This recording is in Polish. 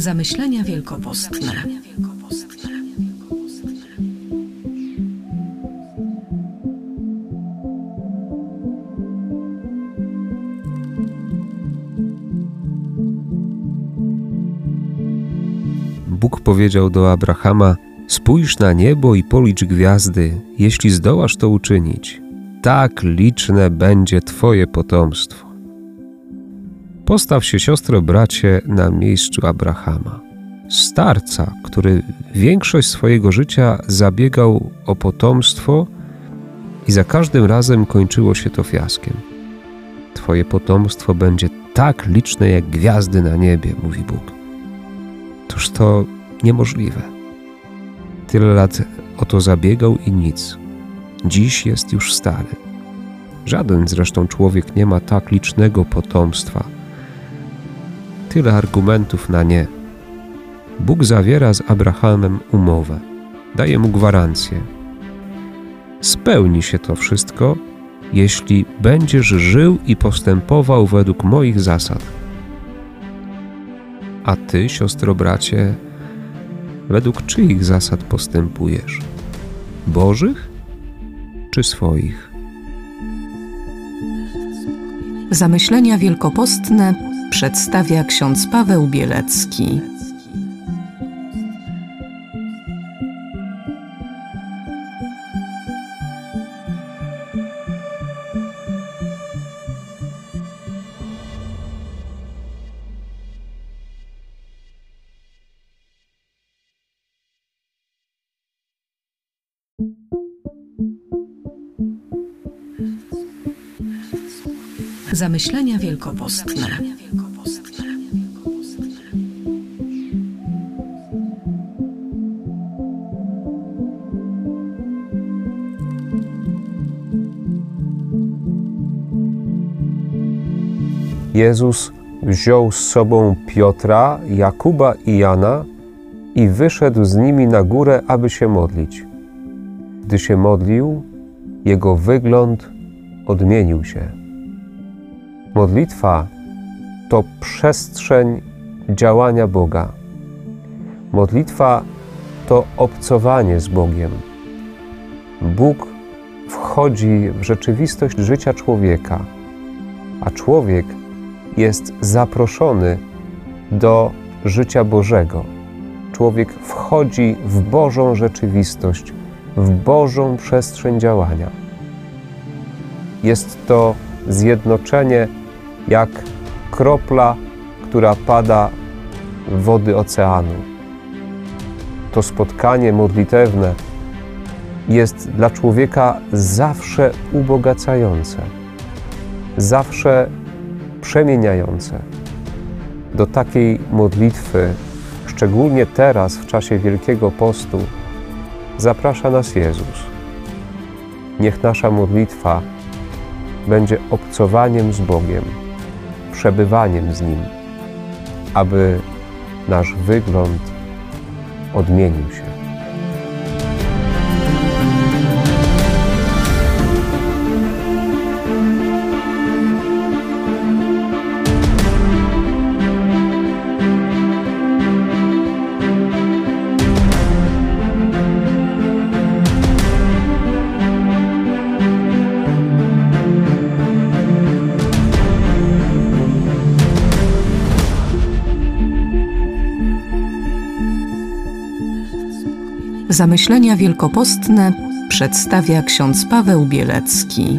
Zamyślenia wielkopostne. Bóg powiedział do Abrahama: Spójrz na niebo i policz gwiazdy, jeśli zdołasz to uczynić. Tak liczne będzie Twoje potomstwo. Postaw się, siostro, bracie, na miejscu Abrahama. Starca, który większość swojego życia zabiegał o potomstwo i za każdym razem kończyło się to fiaskiem. Twoje potomstwo będzie tak liczne jak gwiazdy na niebie, mówi Bóg. Toż to niemożliwe. Tyle lat o to zabiegał i nic. Dziś jest już stary. Żaden zresztą człowiek nie ma tak licznego potomstwa. Tyle argumentów na nie. Bóg zawiera z Abrahamem umowę, daje mu gwarancję. Spełni się to wszystko, jeśli będziesz żył i postępował według moich zasad. A ty, siostro bracie, według czyich zasad postępujesz? Bożych czy swoich? Zamyślenia wielkopostne przedstawia ksiądz Paweł Bielecki. Zamyślenia wielkopostne. Jezus wziął z sobą Piotra, Jakuba i Jana i wyszedł z nimi na górę, aby się modlić. Gdy się modlił, jego wygląd odmienił się. Modlitwa to przestrzeń działania Boga. Modlitwa to obcowanie z Bogiem. Bóg wchodzi w rzeczywistość życia człowieka, a człowiek jest zaproszony do życia Bożego. Człowiek wchodzi w Bożą rzeczywistość, w Bożą przestrzeń działania. Jest to zjednoczenie jak kropla, która pada w wody oceanu. To spotkanie modlitewne jest dla człowieka zawsze ubogacające, zawsze przemieniające. Do takiej modlitwy, szczególnie teraz w czasie Wielkiego Postu, zaprasza nas Jezus. Niech nasza modlitwa będzie obcowaniem z Bogiem, przebywaniem z Nim, aby nasz wygląd odmienił się. Zamyślenia wielkopostne przedstawia ksiądz Paweł Bielecki.